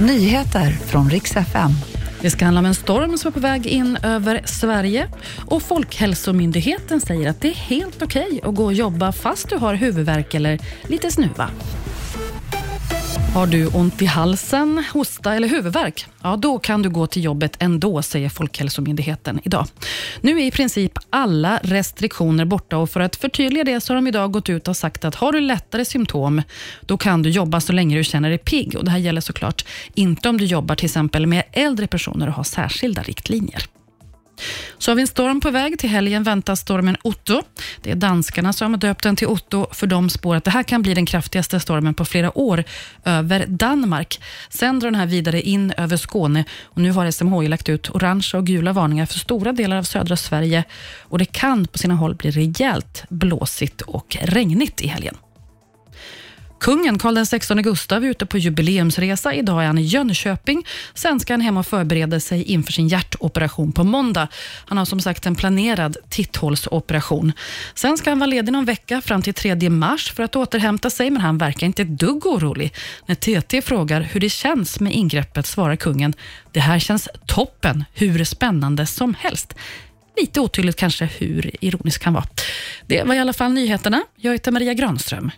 Nyheter från riks FM. Det ska handla om en storm som är på väg in över Sverige och Folkhälsomyndigheten säger att det är helt okej okay att gå och jobba fast du har huvudvärk eller lite snuva. Har du ont i halsen, hosta eller huvudvärk? Ja, då kan du gå till jobbet ändå, säger Folkhälsomyndigheten idag. Nu är i princip alla restriktioner borta och för att förtydliga det så har de idag gått ut och sagt att har du lättare symptom, då kan du jobba så länge du känner dig pigg. Och det här gäller såklart inte om du jobbar till exempel med äldre personer och har särskilda riktlinjer. Så har vi en storm på väg. Till helgen väntas stormen Otto. Det är danskarna som har döpt den till Otto, för de spår att det här kan bli den kraftigaste stormen på flera år över Danmark. Sen drar den här vidare in över Skåne och nu har SMHI lagt ut orangea och gula varningar för stora delar av södra Sverige och det kan på sina håll bli rejält blåsigt och regnigt i helgen. Kungen Carl XVI Gustav är ute på jubileumsresa. Idag är han i Jönköping. Sen ska han hem och förbereda sig inför sin hjärtoperation på måndag. Han har som sagt en planerad titthålsoperation. Sen ska han vara ledig någon vecka fram till 3 mars för att återhämta sig, men han verkar inte ett dugg orolig. När TT frågar hur det känns med ingreppet svarar kungen, det här känns toppen, hur spännande som helst. Lite otydligt kanske hur ironisk han var. Det var i alla fall nyheterna. Jag heter Maria Granström.